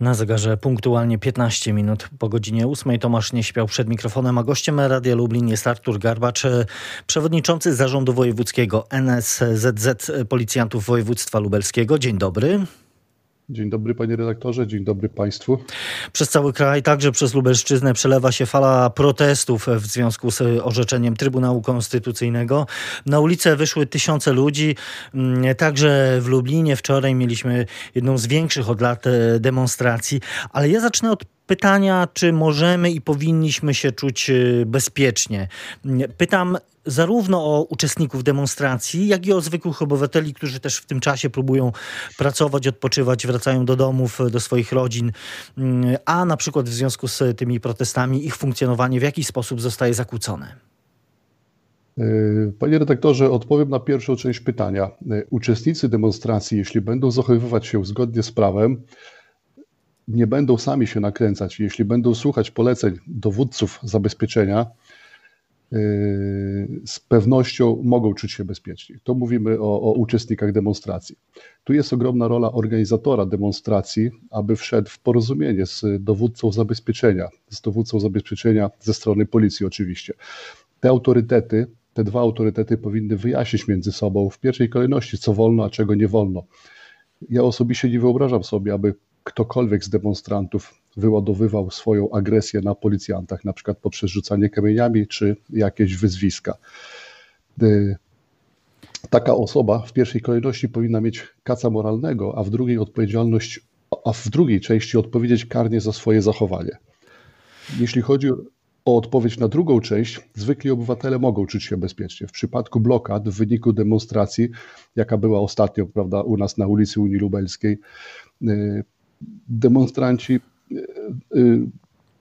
Na zegarze punktualnie 15 minut po godzinie 8 Tomasz nie śpiał przed mikrofonem, a gościem Radia Lublin jest Artur Garbacz, przewodniczący zarządu wojewódzkiego NSZZ Policjantów Województwa Lubelskiego. Dzień dobry. Dzień dobry panie redaktorze, dzień dobry państwu. Przez cały kraj, także przez Lubelszczyznę przelewa się fala protestów w związku z orzeczeniem Trybunału Konstytucyjnego. Na ulicę wyszły tysiące ludzi. Mm, także w Lublinie wczoraj mieliśmy jedną z większych od lat e, demonstracji. Ale ja zacznę od pytania, czy możemy i powinniśmy się czuć e, bezpiecznie. Mm, pytam zarówno o uczestników demonstracji, jak i o zwykłych obywateli, którzy też w tym czasie próbują pracować, odpoczywać, wracają do domów, do swoich rodzin, mm, a na przykład w związku z tymi protestami ich funkcjonowanie w jakiś sposób zostaje zakłócone. E, panie redaktorze, odpowiem na pierwszą część pytania. E, uczestnicy demonstracji, jeśli będą zachowywać się zgodnie z prawem, nie będą sami się nakręcać, jeśli będą słuchać poleceń dowódców zabezpieczenia, Yy, z pewnością mogą czuć się bezpieczni. To mówimy o, o, uczestnikach demonstracji. Tu jest ogromna rola organizatora demonstracji, aby wszedł w porozumienie z dowódcą zabezpieczenia, z dowódcą zabezpieczenia ze strony policji oczywiście. Te autorytety, te dwa autorytety powinny wyjaśnić między sobą w pierwszej kolejności, co wolno, a czego nie wolno. Ja osobiście nie wyobrażam sobie, aby ktokolwiek z demonstrantów wyładowywał swoją agresję na policjantach, na przykład poprzez rzucanie kamieniami czy jakieś wyzwiska. Y, taka osoba w pierwszej kolejności powinna mieć kaca moralnego, a w drugiej odpowiedzialność, a w drugiej części odpowiedzieć karnie za swoje zachowanie. Jeśli chodzi o odpowiedź na drugą część, zwykli obywatele mogą czuć się bezpiecznie. W przypadku blokad w wyniku demonstracji, jaka była ostatnio prawda, u nas na ulicy Unii Lubelskiej, y, demonstranci Y, y,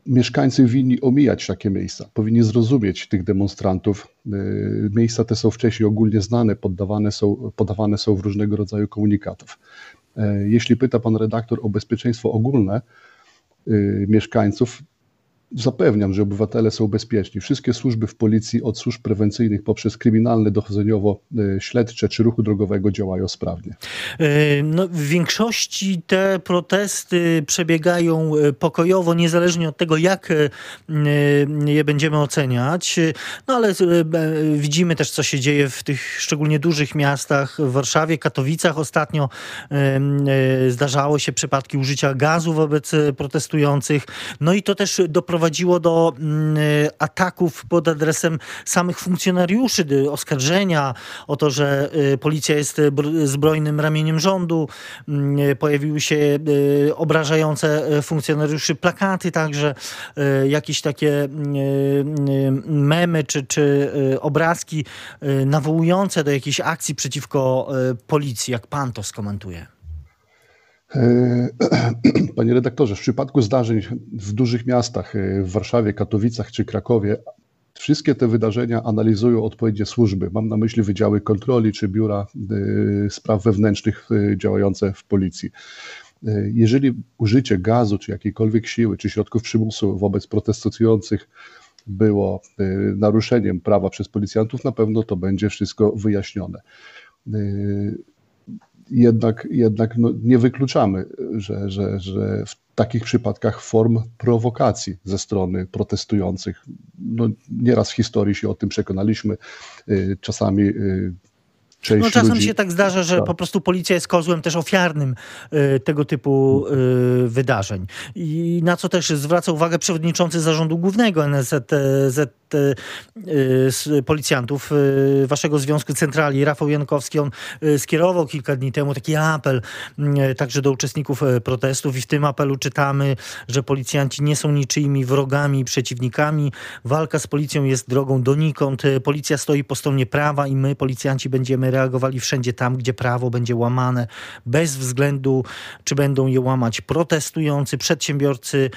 mieszkańcy winni omijać takie miejsca, powinni zrozumieć tych demonstrantów. Y, miejsca te są wcześniej ogólnie znane, poddawane są, podawane są w różnego rodzaju komunikatów. Jeśli pyta pan redaktor o bezpieczeństwo ogólne mieszkańców, Zapewniam, że obywatele są bezpieczni. Wszystkie służby w policji, od służb prewencyjnych poprzez kryminalne, dochodzeniowo-śledcze czy ruchu drogowego działają sprawnie. E, no, w większości te protesty przebiegają e, pokojowo, niezależnie od tego, jak e, je będziemy oceniać. No ale widzimy też, co się dzieje w tych szczególnie dużych miastach. W Warszawie, Katowicach ostatnio zdarzało się przypadki użycia gazu wobec protestujących. No i to też doprowadziło doprowadziło do mm, ataków pod adresem samych funkcjonariuszy, oskarżenia o to, że y, policja jest zbrojnym ramieniem rządu. Mm, pojawiły się y, obrażające y, funkcjonariuszy plakaty, także jakieś takie memy czy, czy obrazki nawołujące do jakiejś akcji przeciwko policji. Jak pan to skomentuje? E, panie redaktorze, w przypadku zdarzeń w dużych miastach, e, w Warszawie, Katowicach czy Krakowie, wszystkie te wydarzenia analizują odpowiednie służby. Mam na myśli wydziały kontroli czy biura e, spraw wewnętrznych działające w policji. Jeżeli użycie gazu, czy jakiejkolwiek siły, czy środków przymusu wobec protestujących było naruszeniem prawa przez policjantów, na pewno to będzie wszystko wyjaśnione jednak, jednak no nie wykluczamy, że, że, że w takich przypadkach form prowokacji ze strony protestujących. No, nieraz w historii się o tym przekonaliśmy. Y, czasami y, Część no czasem ludzi... się tak zdarza, że tak. po prostu policja jest kozłem też ofiarnym y, tego typu y, wydarzeń. I na co też zwraca uwagę przewodniczący zarządu głównego NSZZ y, policjantów y, waszego Związku Centrali, Rafał Jankowski, on y, skierował kilka dni temu taki apel y, także do uczestników protestów i w tym apelu czytamy, że policjanci nie są niczyimi wrogami, przeciwnikami. Walka z policją jest drogą donikąd. Policja stoi po stronie prawa i my, policjanci, będziemy reagowali wszędzie tam, gdzie prawo będzie łamane, bez względu, czy będą je łamać protestujący, przedsiębiorcy,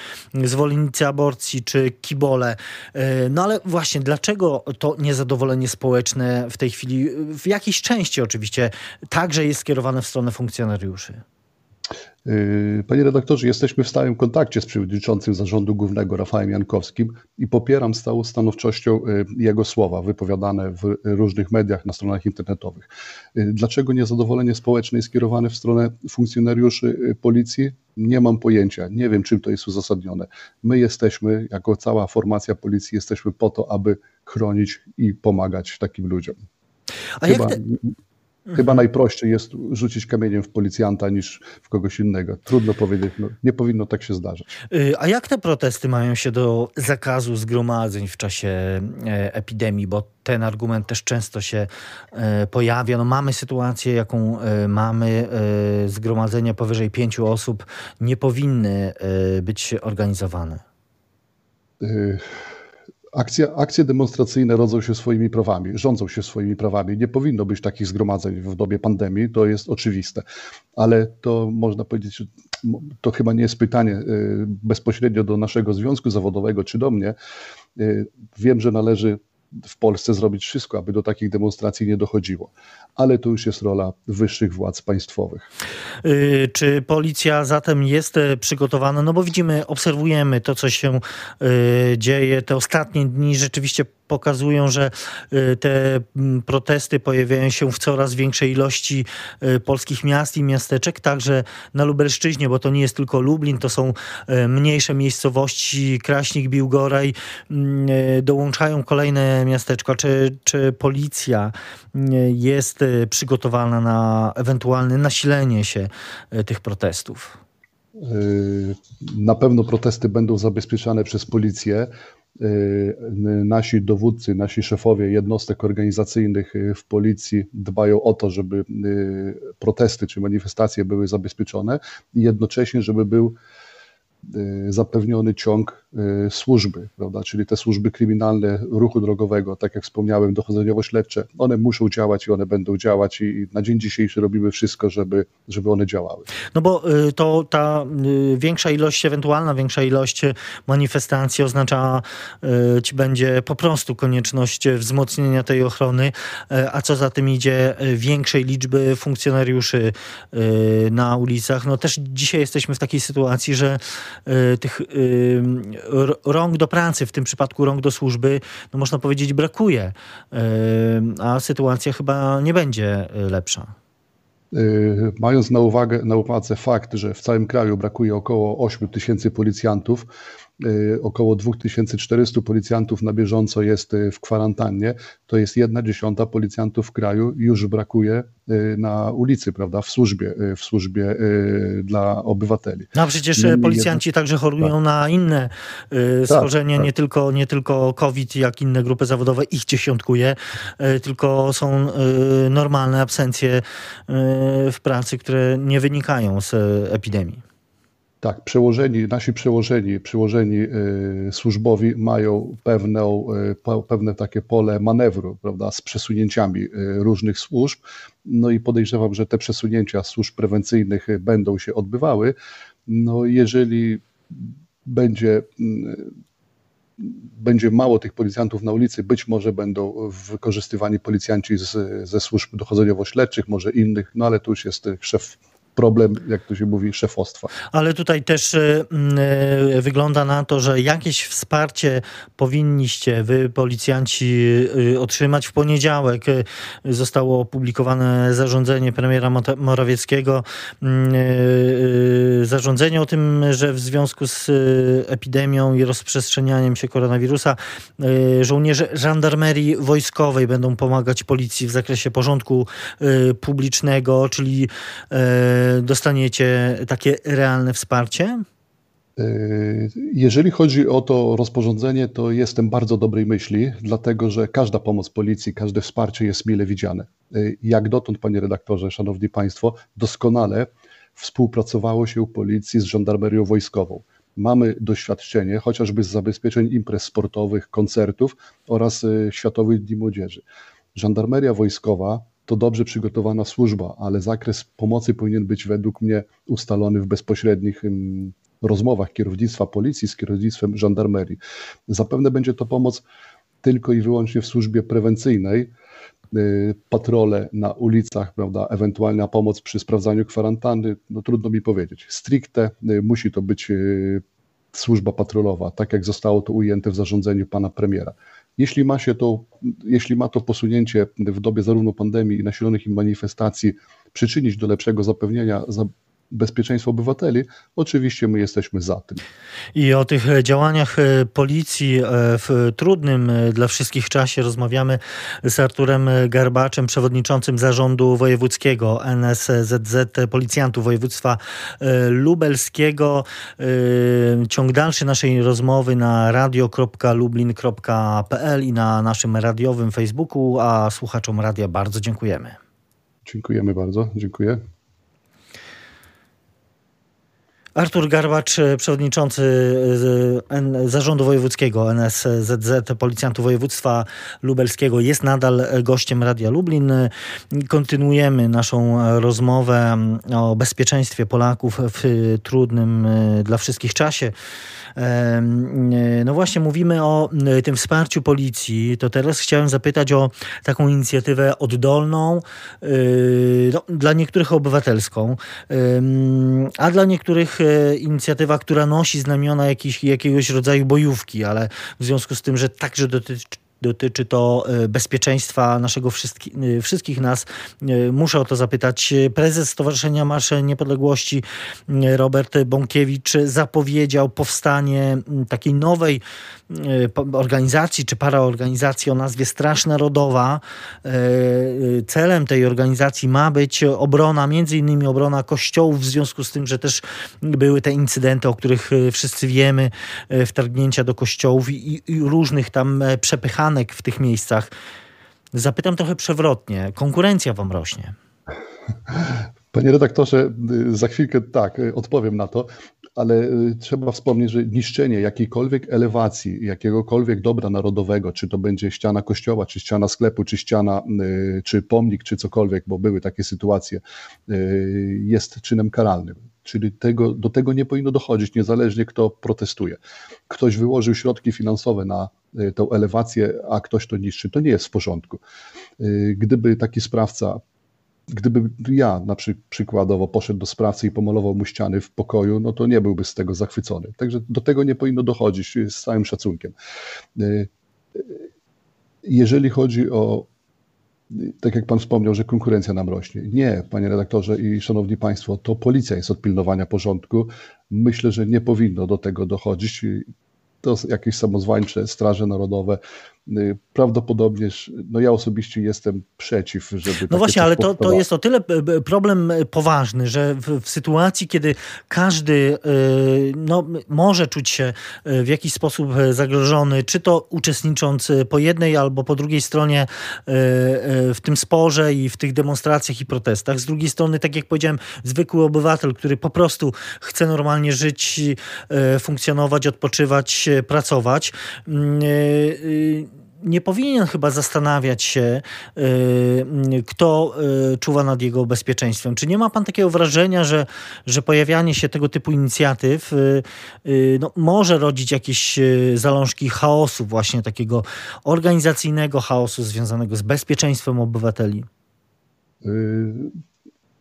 zwolennicy aborcji czy kibole. E, no ale właśnie, dlaczego to niezadowolenie społeczne w tej chwili, w jakiejś części oczywiście, także jest skierowane w stronę funkcjonariuszy? Yy, panie redaktorze, jesteśmy w stałym kontakcie z przewodniczącym zarządu głównego Rafałem Jankowskim i popieram z całą stanowczością yy, jego słowa wypowiadane w różnych mediach, na stronach internetowych. Yy, dlaczego niezadowolenie społeczne jest skierowane w stronę funkcjonariuszy policji? Nie mam pojęcia, nie wiem czym to jest uzasadnione. My jesteśmy, jako cała formacja policji, jesteśmy po to, aby chronić i pomagać takim ludziom. A Chyba... jak te... Chyba najprościej jest rzucić kamieniem w policjanta niż w kogoś innego. Trudno powiedzieć, no, nie powinno tak się zdarzyć. Y, a jak te protesty mają się do zakazu zgromadzeń w czasie e, epidemii? Bo ten argument też często się e, pojawia. No mamy sytuację, jaką e, mamy. Zgromadzenia powyżej pięciu osób nie powinny być organizowane. Y Akcja, akcje demonstracyjne rodzą się swoimi prawami, rządzą się swoimi prawami. Nie powinno być takich zgromadzeń w dobie pandemii, to jest oczywiste. Ale to można powiedzieć, to chyba nie jest pytanie y, bezpośrednio do naszego związku zawodowego czy do mnie. Y, wiem, że należy w Polsce zrobić wszystko, aby do takich demonstracji nie dochodziło. Ale to już jest rola wyższych władz państwowych. Y, czy policja zatem jest e, przygotowana? No bo widzimy, obserwujemy to, co się y, dzieje. Te ostatnie dni rzeczywiście pokazują, że y, te mm, protesty pojawiają się w coraz większej ilości y, polskich miast i miasteczek, także na Lubelszczyźnie, bo to nie jest tylko Lublin, to są y, mniejsze miejscowości, Kraśnik, Biłgoraj, mm, dołączają kolejne miasteczka. Czy, czy policja jest przygotowana na ewentualne nasilenie się tych protestów? Na pewno protesty będą zabezpieczane przez policję. Y, nasi dowódcy, nasi szefowie jednostek organizacyjnych y, w policji dbają o to, żeby y, protesty czy manifestacje były zabezpieczone i jednocześnie, żeby był zapewniony ciąg służby, prawda? czyli te służby kryminalne ruchu drogowego, tak jak wspomniałem, dochodzeniowo-śledcze, one muszą działać i one będą działać i na dzień dzisiejszy robimy wszystko, żeby, żeby one działały. No bo y, to ta większa ilość, ewentualna większa ilość manifestacji oznacza ci będzie po prostu konieczność wzmocnienia tej ochrony, a co za tym idzie większej liczby funkcjonariuszy na ulicach. No też dzisiaj jesteśmy w takiej sytuacji, że tych rąk do pracy, w tym przypadku rąk do służby, no można powiedzieć, brakuje. A sytuacja chyba nie będzie lepsza. Mając na, na uwadze fakt, że w całym kraju brakuje około 8 tysięcy policjantów, Y, około 2400 policjantów na bieżąco jest y, w kwarantannie, to jest jedna dziesiąta policjantów w kraju już brakuje y, na ulicy, prawda, w służbie, w służbie dla obywateli. No a przecież Niemniej policjanci także chorują tak. na inne schorzenia, tak, tak. Nie, tylko, nie tylko COVID, jak inne grupy zawodowe, ich dziesiątkuje, tylko są normalne absencje w pracy, które nie wynikają z epidemii. Tak, przełożeni, nasi przełożeni, przełożeni y, służbowi mają pewne, y, pewne takie pole manewru, prawda, z przesunięciami y, różnych służb. No i podejrzewam, że te przesunięcia służb prewencyjnych będą się odbywały. No jeżeli będzie będzie mało tych policjantów na ulicy, być może będą wykorzystywani policjanci z, ze służb dochodzeniowo-śledczych, może innych, no ale tu już jest szef problem, jak to się mówi, szefostwa. Ale tutaj też y, y, wygląda na to, że jakieś wsparcie powinniście wy, policjanci, y, otrzymać w poniedziałek. Zostało opublikowane zarządzenie premiera Morawieckiego. Zarządzenie o tym, że w związku z epidemią i rozprzestrzenianiem się koronawirusa żołnierze żandarmerii wojskowej będą pomagać policji w zakresie porządku publicznego, czyli dostaniecie takie realne wsparcie? Yy, jeżeli chodzi o to rozporządzenie, to jestem bardzo dobrej myśli, dlatego że każda pomoc policji, każde wsparcie jest mile widziane. Yy, jak dotąd, panie redaktorze, szanowni państwo, doskonale współpracowało się policji z żandarmerią wojskową. Mamy doświadczenie chociażby z zabezpieczeń imprez sportowych, koncertów oraz Światowych Dni Młodzieży. Żandarmeria wojskowa to dobrze przygotowana służba, ale zakres pomocy powinien być według mnie ustalony w bezpośrednich rozmowach kierownictwa policji z kierownictwem żandarmerii. Zapewne będzie to pomoc tylko i wyłącznie w służbie prewencyjnej, patrole na ulicach, prawda, ewentualna pomoc przy sprawdzaniu kwarantanny, no trudno mi powiedzieć. Stricte musi to być służba patrolowa, tak jak zostało to ujęte w zarządzeniu pana premiera. Jeśli ma się to, jeśli ma to posunięcie w dobie zarówno pandemii i nasilonych im manifestacji przyczynić do lepszego zapewnienia bezpieczeństwo obywateli, oczywiście my jesteśmy za tym. I o tych działaniach e, policji e, w trudnym e, dla wszystkich czasie rozmawiamy z Arturem Garbaczem, przewodniczącym zarządu wojewódzkiego NSZZ Policjantów Województwa Lubelskiego. Ciąg dalszy naszej rozmowy na radio.lublin.pl i na naszym radiowym Facebooku, a słuchaczom radia bardzo dziękujemy. Dziękujemy bardzo, dziękuję. Artur Garbacz, e, przewodniczący e, Zarządu Wojewódzkiego NSZZ Policjantów Województwa Lubelskiego jest nadal gościem Radia Lublin. Kontynuujemy naszą rozmowę o bezpieczeństwie Polaków w trudnym e, dla wszystkich czasie. No właśnie, mówimy o tym wsparciu policji. To teraz chciałem zapytać o taką inicjatywę oddolną, no, dla niektórych obywatelską, a dla niektórych inicjatywa, która nosi znamiona jakiś, jakiegoś rodzaju bojówki, ale w związku z tym, że także dotyczy dotyczy to e, bezpieczeństwa naszego wszystkich, e, wszystkich nas. E, muszę o to zapytać. Prezes Stowarzyszenia Marsz Niepodległości Robert Bąkiewicz zapowiedział powstanie takiej nowej organizacji czy paraorganizacji o nazwie Straż Narodowa. Celem tej organizacji ma być obrona, między innymi obrona kościołów, w związku z tym, że też były te incydenty, o których wszyscy wiemy, wtargnięcia do kościołów i, i różnych tam przepychanych w tych miejscach. Zapytam trochę przewrotnie. Konkurencja wam rośnie. Panie redaktorze, za chwilkę tak, odpowiem na to, ale y, trzeba wspomnieć, że niszczenie jakiejkolwiek elewacji, jakiegokolwiek dobra narodowego, czy to będzie ściana kościoła, czy ściana sklepu, czy ściana, y, czy pomnik, czy cokolwiek, bo były takie sytuacje, y, jest czynem karalnym. Czyli tego, do tego nie powinno dochodzić, niezależnie kto protestuje. Ktoś wyłożył środki finansowe na tą elewację, a ktoś to niszczy. To nie jest w porządku. Y, gdyby taki sprawca gdyby ja na przy, przykładowo poszedł do sprawcy i pomalował mu ściany w pokoju, no to nie byłby z tego zachwycony. Także do tego nie powinno dochodzić z całym szacunkiem. Y, jeżeli chodzi o tak jak pan wspomniał, że konkurencja nam rośnie. Nie, panie redaktorze i szanowni państwo, to policja jest od pilnowania porządku. Myślę, że nie powinno do tego dochodzić. To jakieś samozwańcze straże narodowe prawdopodobnie, no ja osobiście jestem przeciw, żeby. No właśnie, ale to, to jest o tyle problem poważny, że w, w, sytuacji, kiedy każdy y, no, może czuć się y, w jakiś sposób zagrożony, czy to uczestnicząc po jednej albo po drugiej stronie w tym sporze i w tych demonstracjach i protestach, z drugiej strony, tak jak powiedziałem, zwykły obywatel, który po prostu chce normalnie żyć, funkcjonować, odpoczywać, pracować nie powinien chyba zastanawiać się, y, kto y, czuwa nad jego bezpieczeństwem. Czy nie ma pan takiego wrażenia, że, że pojawianie się tego typu inicjatyw y, no, może rodzić jakieś zalążki chaosu, właśnie takiego organizacyjnego chaosu związanego z bezpieczeństwem obywateli?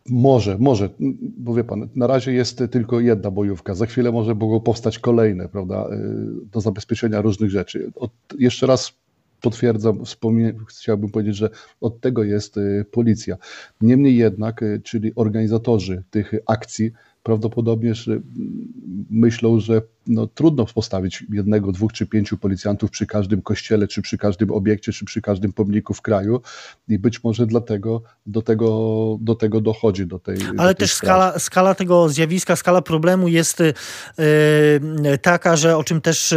Może, może, bo wie pan, na razie jest tylko jedna bojówka, za chwilę może mogą powstać kolejne, prawda, do zabezpieczenia różnych rzeczy. Od, jeszcze raz potwierdzam, chciałbym powiedzieć, że od tego jest y, policja. Niemniej jednak, y, czyli organizatorzy tych akcji prawdopodobnie myślą, że no, trudno postawić jednego, dwóch czy pięciu policjantów przy każdym kościele, czy przy każdym obiekcie, czy przy każdym pomniku w kraju i być może dlatego do tego, do tego dochodzi. Do tej, Ale do też skala, skala tego zjawiska, skala problemu jest yy, taka, że o czym też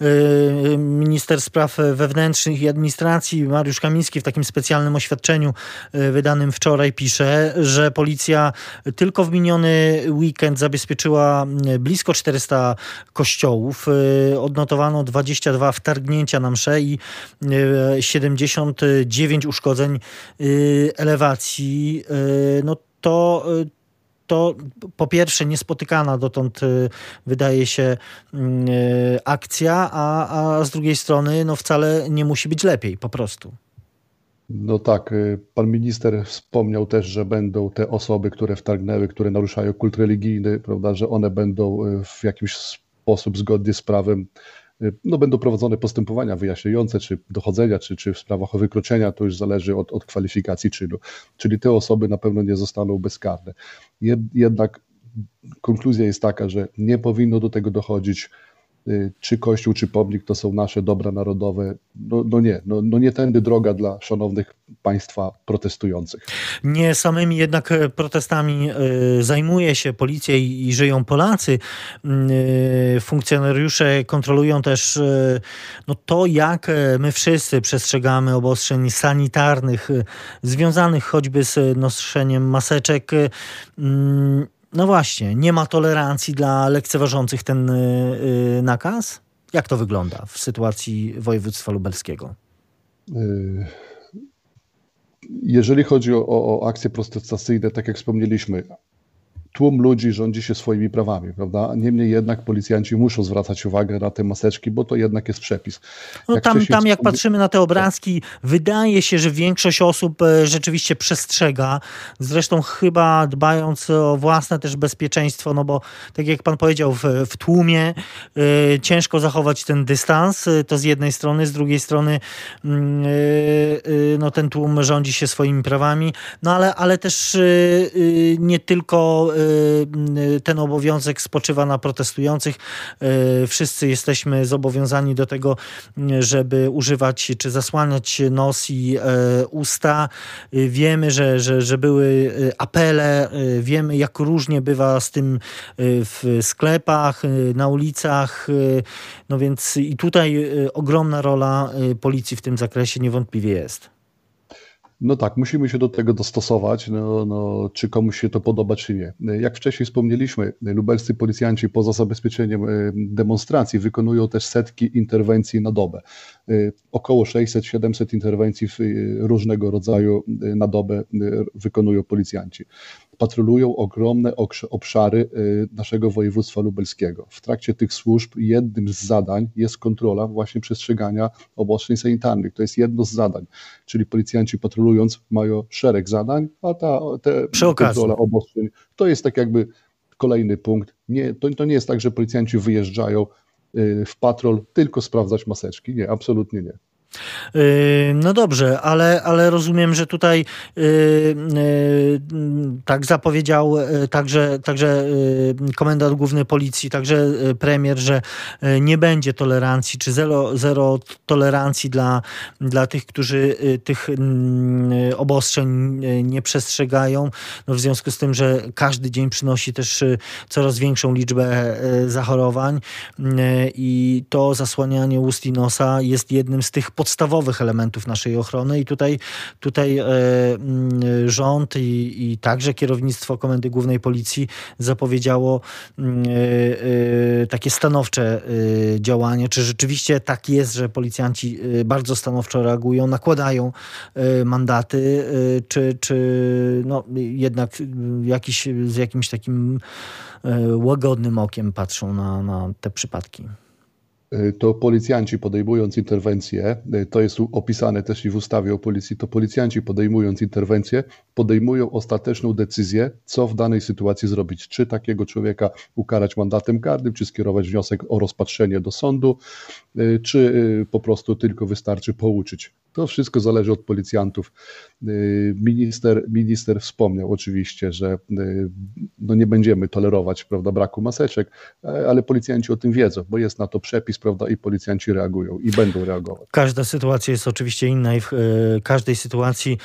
yy, minister spraw wewnętrznych i administracji Mariusz Kamiński w takim specjalnym oświadczeniu yy, wydanym wczoraj pisze, że policja tylko w miniony weekend zabezpieczyła blisko 400 kościołów. Y, odnotowano 22 wtargnięcia na msze i 79 y, uszkodzeń y, elewacji. No to to po pierwsze niespotykana dotąd wydaje się akcja, a, a z drugiej strony no wcale nie musi być lepiej po prostu. No tak, y, pan minister wspomniał też, że będą te osoby, które wtargnęły, które naruszają kult religijny, prawda, że one będą y, w jakiś sposób zgodnie z prawem, y, no będą prowadzone postępowania wyjaśniające, czy dochodzenia, czy, czy w sprawach o wykroczenia, to już zależy od, od kwalifikacji czynu. Czyli te osoby na pewno nie zostaną bezkarne. Jednak konkluzja jest taka, że nie powinno do tego dochodzić czy kościół, czy pomnik to są nasze dobra narodowe. No, no nie, no, no nie tędy droga dla szanownych państwa protestujących. Nie samymi jednak e, protestami y, zajmuje się policja i, żyją Polacy. Y, funkcjonariusze kontrolują też y, no to, jak my wszyscy przestrzegamy obostrzeń sanitarnych związanych choćby z noszeniem maseczek. No właśnie, nie ma tolerancji dla lekceważących ten yy, nakaz? Jak to wygląda w sytuacji województwa lubelskiego? Y, jeżeli chodzi o, o akcje protestacyjne, tak jak wspomnieliśmy, tłum ludzi rządzi się swoimi prawami, prawda? Niemniej jednak policjanci muszą zwracać uwagę na te maseczki, bo to jednak jest przepis. No jak tam, tam jak patrzymy na te obrazki, wydaje się, że większość osób e, rzeczywiście przestrzega, zresztą chyba dbając o własne też bezpieczeństwo, no bo tak jak pan powiedział, w, w tłumie y, ciężko zachować ten dystans, e, to z jednej strony, z drugiej strony y, no ten tłum rządzi się swoimi prawami, no ale, ale też nie tylko ten obowiązek spoczywa na protestujących. Y, wszyscy jesteśmy zobowiązani do tego, żeby używać czy zasłaniać nos i y, usta. Wiemy, że, że, że były apele, wiemy jak różnie bywa z tym w sklepach, na ulicach. No więc i tutaj ogromna rola policji w tym zakresie niewątpliwie jest. No tak, musimy się do tego dostosować, no, no, czy komuś się to podoba, czy nie. Jak wcześniej wspomnieliśmy, lubelscy policjanci poza zabezpieczeniem e, demonstracji wykonują też setki interwencji na dobę. E, około 600-700 interwencji e, różnego rodzaju na dobę wykonują policjanci patrolują ogromne obszary y, naszego województwa lubelskiego. W trakcie tych służb jednym z zadań jest kontrola właśnie przestrzegania obostrzeń sanitarnych. To jest jedno z zadań, czyli policjanci patrolując mają szereg zadań, a ta te kontrola obostrzeń to jest tak jakby kolejny punkt. Nie, to, to nie jest tak, że policjanci wyjeżdżają y, w patrol tylko sprawdzać maseczki. Nie, absolutnie nie. Yy, no dobrze, ale, ale rozumiem, że tutaj yy, yy, tak zapowiedział także, także komendant główny policji, także premier, że nie będzie tolerancji, czy zero, zero tolerancji dla, dla tych, którzy tych obostrzeń nie przestrzegają. No w związku z tym, że każdy dzień przynosi też coraz większą liczbę zachorowań i to zasłanianie ust i nosa jest jednym z tych podstawowych elementów naszej ochrony i tutaj, tutaj e, mm, rząd i, i także kierownictwo Komendy Głównej Policji zapowiedziało mm, e, e, takie stanowcze działanie. Czy rzeczywiście tak jest, że policjanci bardzo stanowczo reagują, nakładają mandaty, czy, czy no, jednak jakiś, z jakimś takim łagodnym okiem patrzą na, na te przypadki? Y, to policjanci podejmując interwencję, y, to jest opisane też i w ustawie o policji, to policjanci podejmując interwencję, podejmują ostateczną decyzję, co w danej sytuacji zrobić. Czy takiego człowieka ukarać mandatem karnym, czy skierować wniosek o rozpatrzenie do sądu, czy po prostu tylko wystarczy pouczyć. To wszystko zależy od policjantów. Minister, minister wspomniał oczywiście, że no nie będziemy tolerować prawda, braku maseczek, ale policjanci o tym wiedzą, bo jest na to przepis prawda, i policjanci reagują i będą reagować. Każda sytuacja jest oczywiście inna i w y, każdej sytuacji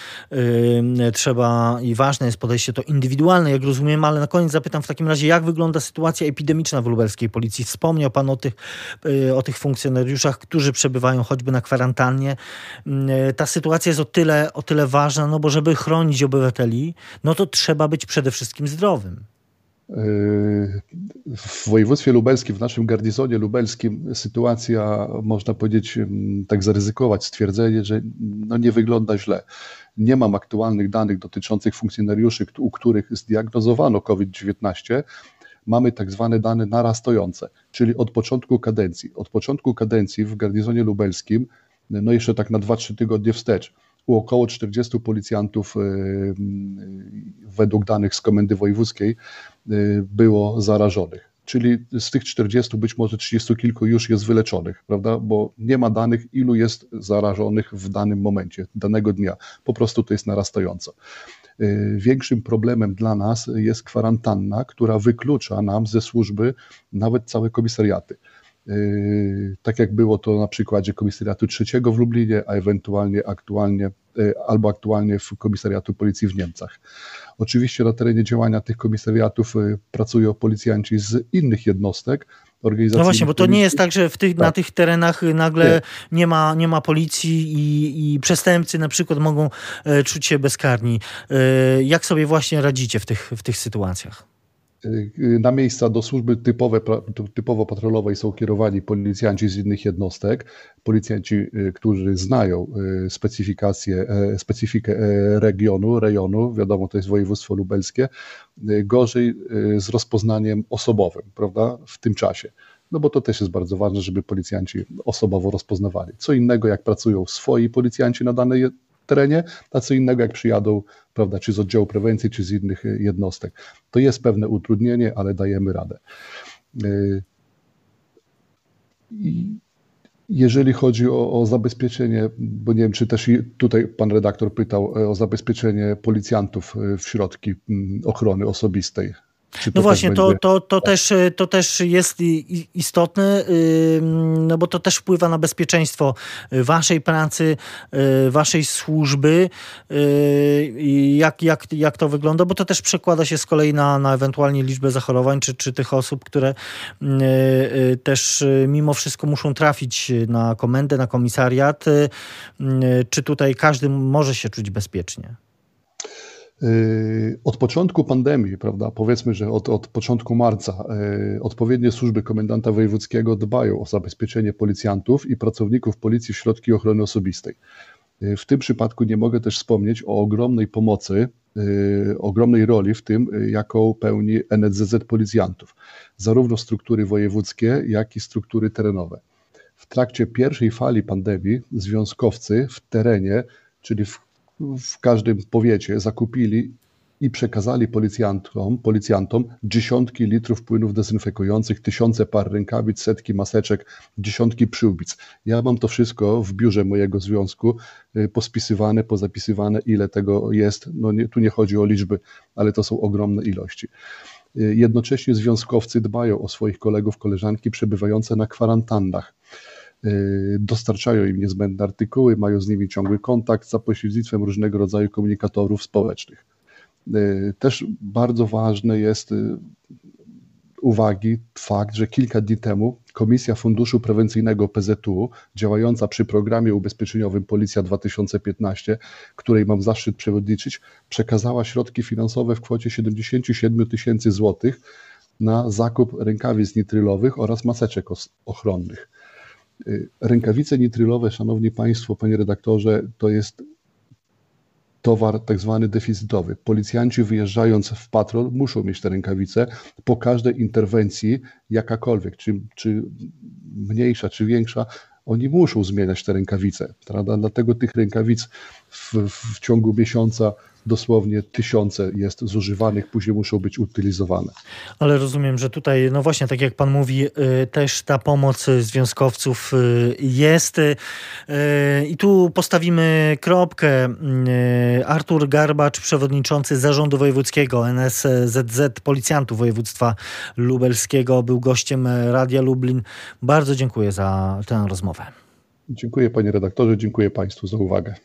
y, trzeba i ważne jest podejście to indywidualne, jak rozumiem, ale na koniec zapytam w takim razie, jak wygląda sytuacja epidemiczna w lubelskiej policji? Wspomniał Pan o tych, y, o tych funkcjonariuszach, którzy przebywają choćby na kwarantannie. Ta sytuacja jest o tyle, o tyle ważna, no bo żeby chronić obywateli, no to trzeba być przede wszystkim zdrowym. W województwie lubelskim, w naszym garnizonie lubelskim sytuacja, można powiedzieć, tak zaryzykować stwierdzenie, że no nie wygląda źle. Nie mam aktualnych danych dotyczących funkcjonariuszy, u których zdiagnozowano COVID-19. Mamy tak zwane dane narastające, czyli od początku kadencji. Od początku kadencji w garnizonie lubelskim, no jeszcze tak na 2-3 tygodnie wstecz, u około 40 policjantów według danych z Komendy Wojewódzkiej było zarażonych czyli z tych 40 być może 30 kilku już jest wyleczonych, prawda? Bo nie ma danych, ilu jest zarażonych w danym momencie, danego dnia. Po prostu to jest narastająco. Y, większym problemem dla nas jest kwarantanna, która wyklucza nam ze służby nawet całe komisariaty. Y, tak jak było to na przykładzie komisariatu trzeciego w Lublinie, a ewentualnie aktualnie albo aktualnie w komisariatu policji w Niemcach. Oczywiście na terenie działania tych komisariatów pracują policjanci z innych jednostek, no właśnie, bo to nie jest tak, że tych, tak. na tych terenach nagle nie. nie, ma, nie ma policji i, i przestępcy na przykład mogą e, czuć się bezkarni. E, jak sobie właśnie radzicie w tych, w tych sytuacjach? Y, na miejsca do służby typowe, typowo patrolowej są kierowani policjanci z innych jednostek, policjanci, y, którzy znają y, specyfikację, e, specyfikę e, regionu, rejonu, wiadomo, to jest województwo lubelskie, gorzej z rozpoznaniem osobowym, prawda, w tym czasie. No bo to też jest bardzo ważne, żeby policjanci osobowo rozpoznawali. Co innego, jak pracują swoi policjanci na danej terenie, a co innego jak przyjadą, prawda, czy z oddziału prewencji, czy z innych e, jednostek. To jest pewne utrudnienie, ale dajemy radę. E, jeżeli chodzi o, o, zabezpieczenie, bo nie wiem, czy też tutaj pan redaktor pytał e, o zabezpieczenie policjantów w środki ochrony osobistej no właśnie, to, to, to, też, to też jest istotne, no bo to też wpływa na bezpieczeństwo waszej pracy, y, waszej służby. Y, jak, jak, jak to wygląda? Bo to też przekłada się z kolei na, na ewentualnie liczbę zachorowań, czy, czy tych osób, które y, też mimo wszystko muszą trafić na komendę, na komisariat. Czy tutaj każdy może się czuć bezpiecznie? Yy, od początku pandemii, prawda, powiedzmy, że od, od początku marca, yy, odpowiednie służby komendanta wojewódzkiego dbają o zabezpieczenie policjantów i pracowników policji w środki ochrony osobistej. Yy, w tym przypadku nie mogę też wspomnieć o ogromnej pomocy, ogromnej roli w tym, jaką pełni NZZ policjantów, zarówno struktury wojewódzkie, jak i struktury terenowe. W trakcie pierwszej fali pandemii związkowcy w terenie, czyli w w każdym powiecie zakupili i przekazali policjantom, policjantom dziesiątki litrów płynów dezynfekujących, tysiące par rękawic, setki maseczek, dziesiątki przyłbic. Ja mam to wszystko w biurze mojego związku y, pospisywane, pozapisywane, ile tego jest. No nie, tu nie chodzi o liczby, ale to są ogromne ilości. Y, jednocześnie związkowcy dbają o swoich kolegów, koleżanki przebywające na kwarantannach. Y, dostarczają im niezbędne artykuły, mają z nimi ciągły kontakt za pośrednictwem różnego rodzaju komunikatorów społecznych. Y, też bardzo ważne jest y, uwagi fakt, że kilka dni temu Komisja Funduszu Prewencyjnego PZU, działająca przy programie ubezpieczeniowym Policja 2015, której mam zaszczyt przewodniczyć, przekazała środki finansowe w kwocie 77 tysięcy złotych na zakup rękawic nitrylowych oraz maseczek ochronnych. Y, rękawice nitrylowe, szanowni państwo, panie redaktorze, to jest towar tak zwany deficytowy. Policjanci wyjeżdżając w patrol muszą mieć te rękawice po każdej interwencji, jakakolwiek, czy, czy mniejsza, czy większa, oni muszą zmieniać te rękawice. Prawda? Dlatego tych rękawic w, w ciągu miesiąca dosłownie tysiące jest zużywanych, później muszą być utylizowane. Ale rozumiem, że tutaj, no właśnie, tak jak pan mówi, y, też ta pomoc związkowców y, jest. Y, I tu postawimy kropkę. Artur Garbacz, przewodniczący Zarządu Wojewódzkiego NSZZ Policjantów Województwa Lubelskiego, był gościem Radia Lublin. Bardzo dziękuję za tę rozmowę. Dziękuję panie redaktorze, dziękuję państwu za uwagę.